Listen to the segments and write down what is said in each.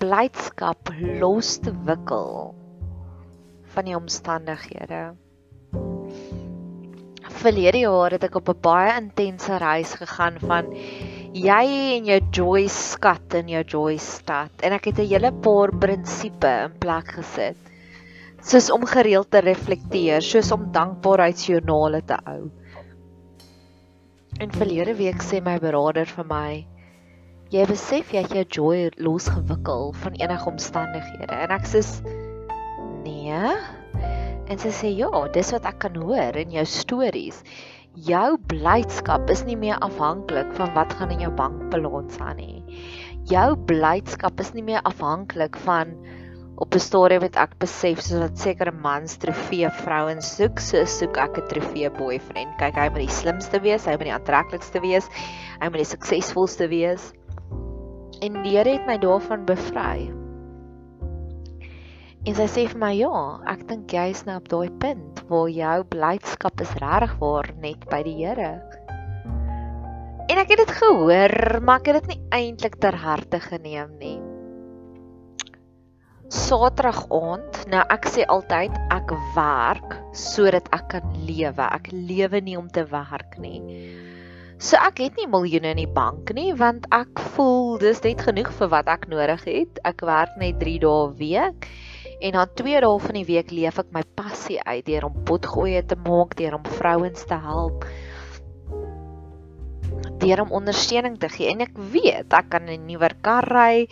blydskap los te wikkel van die omstandighede. Verlede jaar het ek op 'n baie intense reis gegaan van jy en jou joy skat in jou joy stad en ek het 'n hele paar prinsipe in plek gesit. Soos om gereeld te reflekteer, soos om dankbaarheidsjoernale te hou. En verlede week sê my beraader vir my, jy besef jy het jou joy losgewikkel van enige omstandighede. En ek sê nee. En sy sê ja dis wat ek kan hoor in jou stories. Jou blydskap is nie meer afhanklik van wat gaan in jou bankbalans aan nie. Jou blydskap is nie meer afhanklik van op 'n stadium het ek besef soos wat sekere mans trofee vrouens soek so soek ek 'n trofee boyfriend. Kyk hy moet die slimste wees hy moet die aantreklikste wees hy moet die suksesvolste wees En die Here het my daarvan bevry. En sy sê vir my, "Ja, ek dink jy is nou op daai punt waar jou blydskap is regtig waar net by die Here." En ek het dit gehoor, maar ek het dit nie eintlik ter harte geneem nie. Saterdag aand, nou ek sê altyd ek werk sodat ek kan lewe. Ek lewe nie om te werk nie. So ek het nie miljoene in die bank nie want ek voel dis net genoeg vir wat ek nodig het. Ek werk net 3 dae 'n week en dan 2 dae van die week leef ek my passie uit deur om potgoeie te maak, deur om vrouens te help, deur om ondersteuning te gee. En ek weet ek kan 'n nuwer kar ry,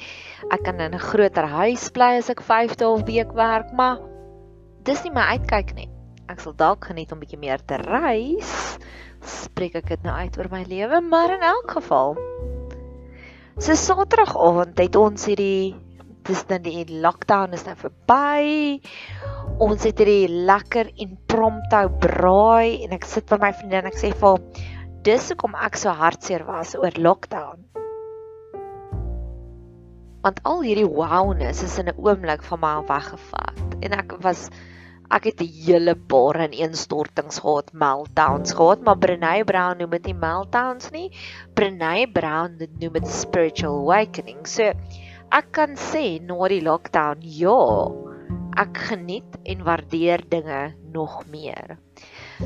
ek kan in 'n groter huis bly as ek 5 dae 'n week werk, maar dis nie my uitkyk nie. Ek sal dalk geniet om bietjie meer te reis spreek ek dit nou uit oor my lewe, maar in elk geval. So Saterdag aand het ons hierdie dis dan die lockdown is nou verby. Ons het hierdie lekker impromptu braai en ek sit by my vriendin en ek sê vir haar dis hoekom ek so hartseer was oor lockdown. Want al hierdie wowness is in 'n oomblik van my weggevat en ek was Ek het 'n hele paar in instortings gehad, meltdowns gehad, maar Brené Brown noem dit nie meltdowns nie. Brené Brown noem dit spiritual awakening. So ek kan sê na die lockdown, ja, ek geniet en waardeer dinge nog meer.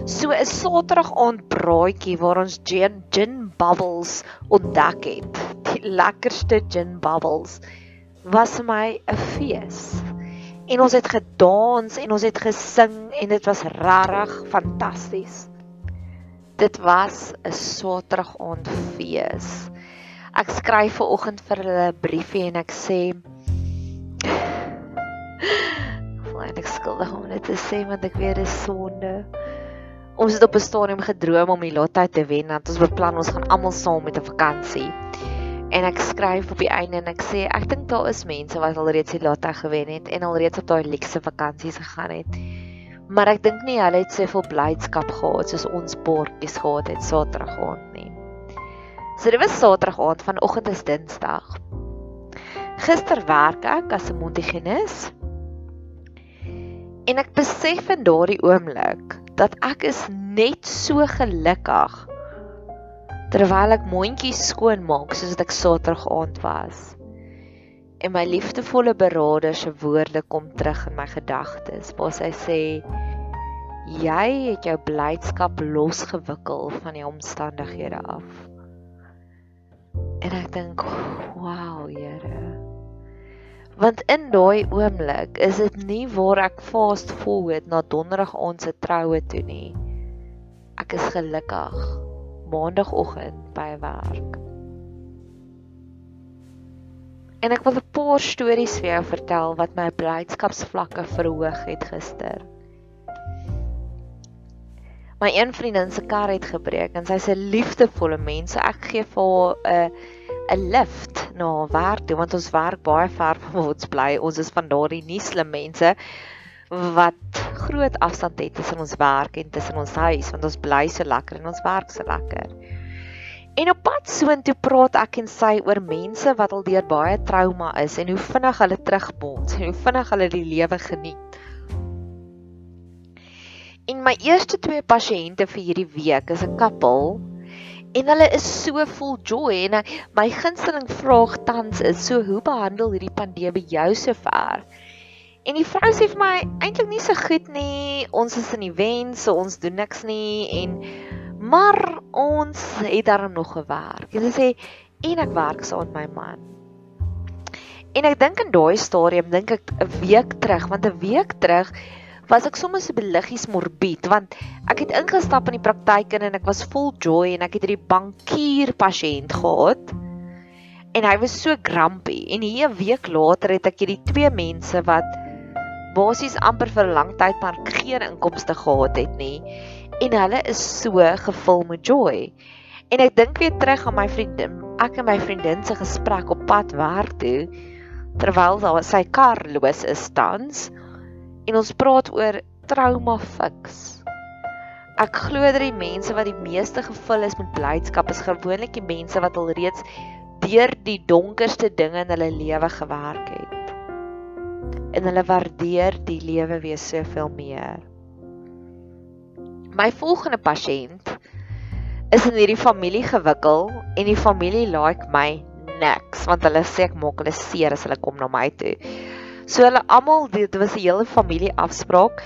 So 'n Saterdag aand braaitjie waar ons gin, gin bubbles ontdek het. Die lekkerste gin bubbles was vir my 'n fees en ons het gedans en ons het gesing en dit was regtig fantasties. Dit was 'n Saterdag aand fees. Ek skryf ver oggend vir hulle 'n briefie en ek sê Want ek skuldig om dit te sê want ek weet dit is sonde. Ons het op 'n stadium gedroom om die lotto te wen want ons beplan ons gaan almal saam met 'n vakansie. En ek skryf op die einde en ek sê ek dink daar is mense wat alreeds die lotte gewen het en alreeds op daai luxe vakansies gegaan het. Maar ek dink nie hulle het soveel blydskap gehad soos ons bordjies gehad het Saterdag aand nie. So dit was Saterdag aand, vanoggend is Dinsdag. Gister werk ek as 'n Montigenis. En ek besef in daardie oomblik dat ek is net so gelukkig terwyl ek mondjies skoon maak soos ek Saterdag aand was. En my liefdevolle beraader se woorde kom terug in my gedagtes waar sy sê jy het jou blydskap losgewikkel van die omstandighede af. En ek dink, wow, Here. Want in daai oomblik is dit nie waar ek fast forward na donderdag aand se troue toe nie. Ek is gelukkig maandagooggend by werk. En ek wil 'n paar stories vir jou vertel wat my blydskapsvlakke verhoog het gister. My een vriendin se kar het gebreek en sy's 'n liefdevolle mens. Ek gee vir haar 'n 'n lift na haar werk toe want ons werk baie ver van waar ons bly. Ons is van daardie nie slim mense wat groot afstand het tussen ons werk en tussen ons huis want ons bly so lekker en ons werk so lekker. En op pad soontoe praat ek en sy oor mense wat al deur baie trauma is en hoe vinnig hulle terugbond en hoe vinnig hulle die lewe geniet. En my eerste twee pasiënte vir hierdie week is 'n koppel en hulle is so vol joy en my gunsteling vraag tans is so hoe behandel hierdie pandemie jou sover? En die vrou sê vir my eintlik nie so goed nie. Ons is in die wen, so ons doen niks nie en maar ons het daarom nog gewerk. En sy sê en ek werk saam met my man. En ek dink in daai stadium dink ek 'n week terug, want 'n week terug was ek sommer so beliggies morbied want ek het ingestap in die praktyk en ek was vol joy en ek het hierdie bankier pasiënt gehad en hy was so grumpy en hier 'n week later het ek hierdie twee mense wat basies amper vir 'n lang tyd maar geen inkomste gehad het nie en hulle is so gevul met joy en ek dink weer terug aan my vriendin ek en my vriendin se gesprek op pad werk toe terwyl daar sy kar los is tans en ons praat oor trauma fix. Ek glo dat die mense wat die meeste gevul is met blydskap is gewoonlik die mense wat al reeds deur die donkerste dinge in hulle lewe gewerk het. En hulle waardeer die lewe weer soveel meer. My volgende pasiënt is in hierdie familie gewikkel en die familie like my niks want hulle sê ek maak hulle seer as hulle kom na my toe. So hulle almal dit was 'n hele familie afspraak,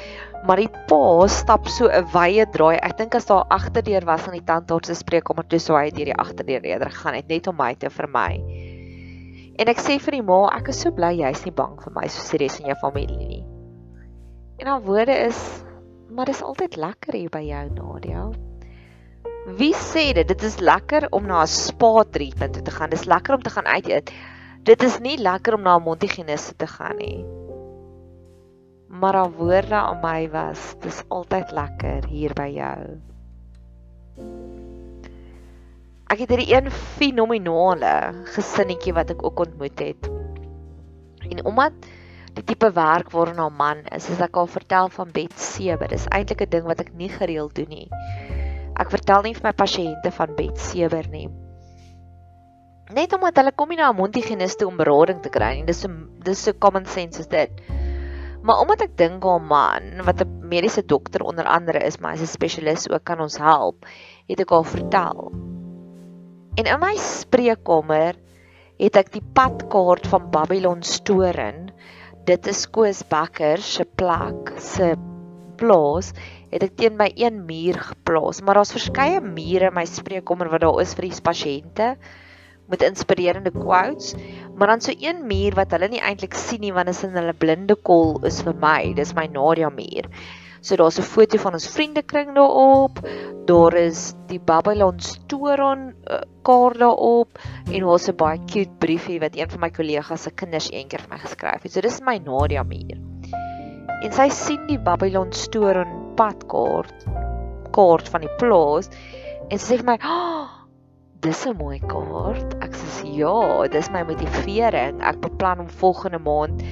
maar die pa stap so 'n wye draai. Ek dink as daar agterdeur was aan die tandarts se spreekkamer toe sou hy deur die agterdeur eerder gegaan het net om my te vermy. En ek sê vir die ma, ek is so bly jy's nie bang vir my soos die res van jou familie nie. En haar woorde is, maar dis altyd lekker hier by jou Nadia. Wie sê dit? Dit is lekker om na 'n spa treatment toe te gaan. Dis lekker om te gaan uit eet. Dit is nie lekker om na 'n mondhygiëniste te gaan nie. Maar haar woorde aan my was, dis altyd lekker hier by jou. Ek het hierdie een fenominale gesinnetjie wat ek ook ontmoet het. En omdat die tipe werk waarna haar man is, is ek al vertel van bed 7. Dis eintlik 'n ding wat ek nie gereeld doen nie. Ek vertel nie vir my pasiënte van bed 7 nie net omdat hulle kom nie na 'n mondhygiëniste om berading te kry nie. Dis so dis so common sense is dit. Maar omdat ek dink 'n man wat 'n mediese dokter onder andere is, maar hy's 'n spesialis ook kan ons help, het ek al vertel. En in my spreekkamer het ek die padkaart van Babylon Storen. Dit is Koos Bakker se plek, se plaas het ek teen my een muur geplaas, maar daar's verskeie mure in my spreekkamer wat daar is vir die pasiënte met inspirerende quotes, maar dan so een muur wat hulle nie eintlik sien nie want dit is in hulle blinde kol is vir my, dis my Nadia muur. So daar's 'n foto van ons vriendekring daarop. Daar is die Babylon Storon uh, kaart daarop en daar's 'n baie cute briefie wat een van my kollegas se kinders eendag vir my geskryf het. So dis my Nadia muur. En sy sien die Babylon Storon padkaart kaart van die plaas en sy sê vir my, "Oh, dis 'n mooi kaart. Ek sê ja, dis my motivering. Ek beplan om volgende maand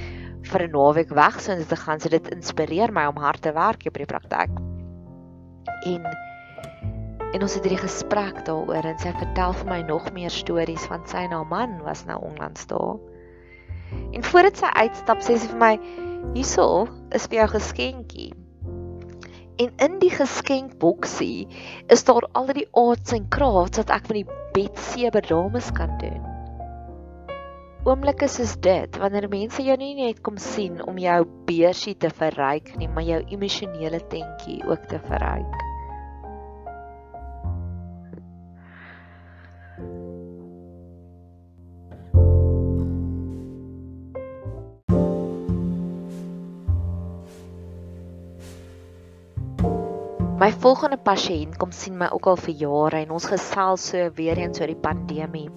vir 'n naweek weg so te gaan. So dit inspireer my om hard te werk hier by die praktyk. En en ons het hierdie gesprek daaroor en sy vertel vir my nog meer stories van sy en haar man was nou onlangs daar. En voordat sy uitstap, sê sy vir my: "Hierso is vir jou geskenkie." En in die geskenkboksie is daar al die arts en crafts wat ek van die Betseber dames kan doen. Oomblikke soos dit, wanneer mense jou nie net kom sien om jou beursie te verryk nie, maar jou emosionele tentjie ook te verryk. My volgende pasiënt kom sien my ook al vir jare en ons gesels so weer eens oor die pandemie.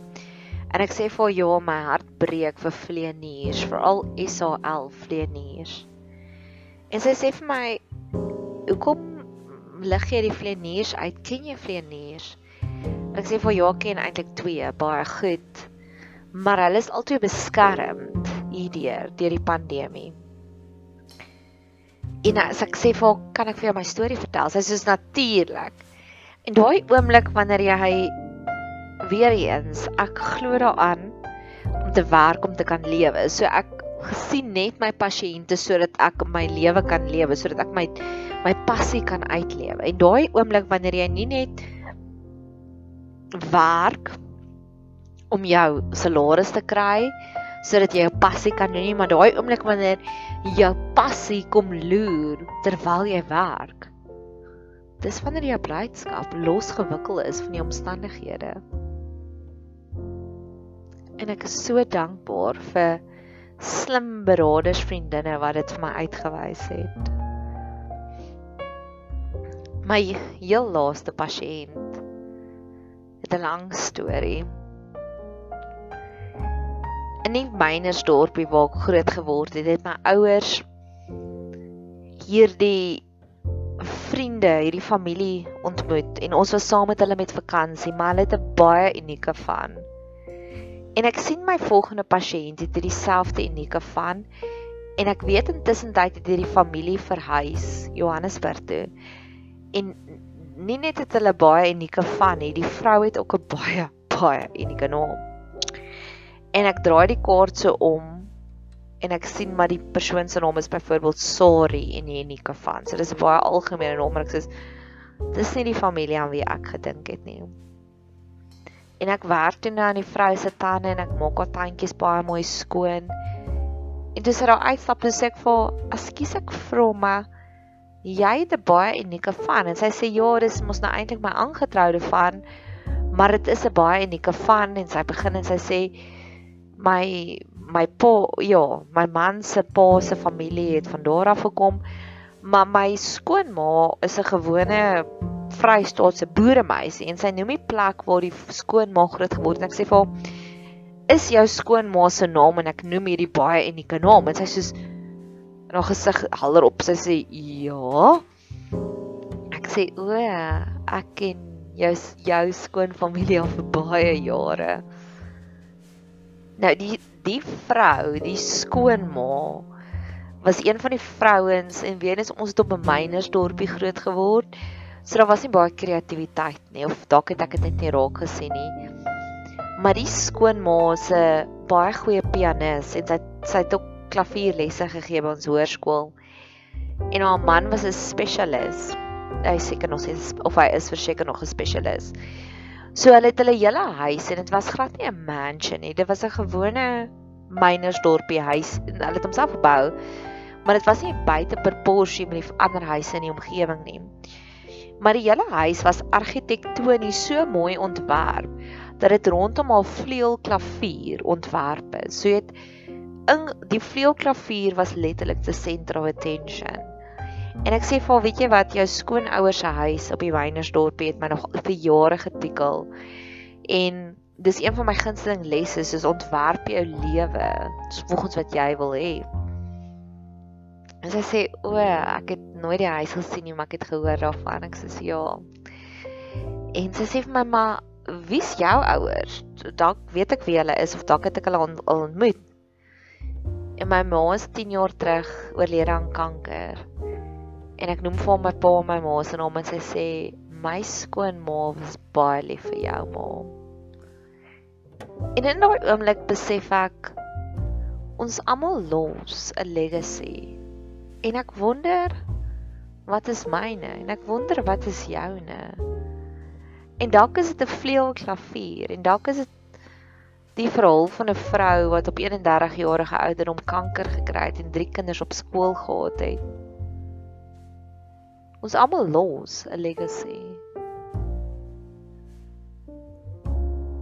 En ek sê vir jou my hart breek vir vleeniers, veral SAL vleeniers. En sy sê vir my, "Hoekom lig jy die vleeniers uit? Ken jy vleeniers?" Ek sê vir jou ken eintlik twee, baie goed. Maar hulle is altyd beskermd hierdeur deur die pandemie. En as ek sê vir kan ek vir jou my storie vertel? Sy sê soos natuurlik. En daai oomblik wanneer jy weer eens ek glo daaraan om te werk om te kan lewe. So ek gesien net my pasiënte sodat ek my lewe kan lewe, sodat ek my my passie kan uitlewe. En daai oomblik wanneer jy nie net werk om jou salaris te kry sodat jy jou passie kan doen nie, maar daai oomblik wanneer jou passie kom loer terwyl jy werk. Dis wanneer jou blydskap losgewikkel is van die omstandighede. En ek is so dankbaar vir slim beraders vriendinne wat dit vir my uitgewys het. My heel laaste pasiënt het 'n lang storie in die mynersdorpie waar ek groot geword het, het my ouers hierdie vriende, hierdie familie ontmoet en ons was saam met hulle met vakansie, maar hulle het 'n baie unieke van. En ek sien my volgende pasiënt het dieselfde unieke van en ek weet intussen tyd het hierdie familie verhuis Johannesburg toe. En nie net het hulle baie unieke van nie, die vrou het ook 'n baie baie unieke naam en ek draai die kaart so om en ek sien maar die persoon se naam is byvoorbeeld Sorry en nie unieke van. So dis 'n baie algemene naam, maar ek sê dis nie die familie aan wie ek gedink het nie. En ek werk toe nou aan die vrou se tande en ek maak haar tandjies baie mooi skoon. En dis haar uitstap en sê ek vir, "Ekskuus ek vra maar jy het 'n baie unieke van." En sy sê, "Ja, dis mos nou eintlik my aangetroude van, maar dit is 'n baie unieke van." En sy begin en sy sê, my my pa ja, my man se pa se familie het van daar af gekom. Maar my skoonma is 'n gewone Vrystaatse boeremeisie en sy noem die plek waar die skoonma groot geword het. Ek sê vir haar is jou skoonma se naam en ek noem hierdie baie unieke naam en sy sê in haar gesig haller op. Sy sê ja. Ek sê o, ek ken jou jou skoonfamilie al vir baie jare. Nou die die vrou, die skoonma was een van die vrouens en weer eens ons het op 'n mynersdorpie groot geword. So daar was nie baie kreatiwiteit nie of dalk het ek dit net nie raak gesien nie. Maar die skoonma se baie goeie pianis en sy sy het ook klavierlesse gegee by ons hoërskool. En haar man was 'n spesialis. Hy seker nog steeds of hy is verseker nog 'n spesialis. So hulle het hulle hele huis en dit was glad nie 'n mansion nie. Dit was 'n gewone mynersdorpie huis en hulle het homself gebou. Maar dit was nie buite proporsie met die ander huise in die omgewing nie. Maar die hele huis was argitektonies so mooi ontwerp dat dit rondom al vleuelklavier ontwerp is. So het in die vleuelklavier was letterlik the center of attention. En ek sê vir haar, weet jy wat, jou skoonouers se huis op die Wynersdorp het my nog vir jare getikkel. En dis een van my gunsteling lesse, is ontwerp jou lewe volgens wat jy wil hê. En sy sê, "O, ek het nooit die huis gesien nie, maar ek het gehoor daarvan." Ek sê, "Ja." En sy sê vir my, "Maar wie's jou ouers? Dalk weet ek wie hulle is of dalk het ek hulle al ontmoet. En my ma is 10 jaar terug oorlede aan kanker. En ek noem vir my pa en my ma se naam en sy sê my skoonma was baie lief vir jou ma. En in daai oomblik besef ek ons almal los 'n legacy. En ek wonder wat is myne en ek wonder wat is joune. En dalk is dit 'n vleuelklavier en dalk is dit die verhaal van 'n vrou wat op 31 jarige ouderdom kanker gekry het en drie kinders op skool gehad het. Ons almal los 'n legacy.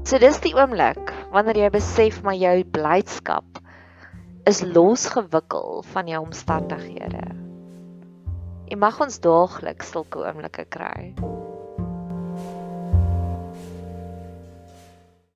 So dis die oomblik wanneer jy besef maar jou blydskap is losgewikkel van jou omstandighede. Jy mag ons daagliks sulke oomblikke kry.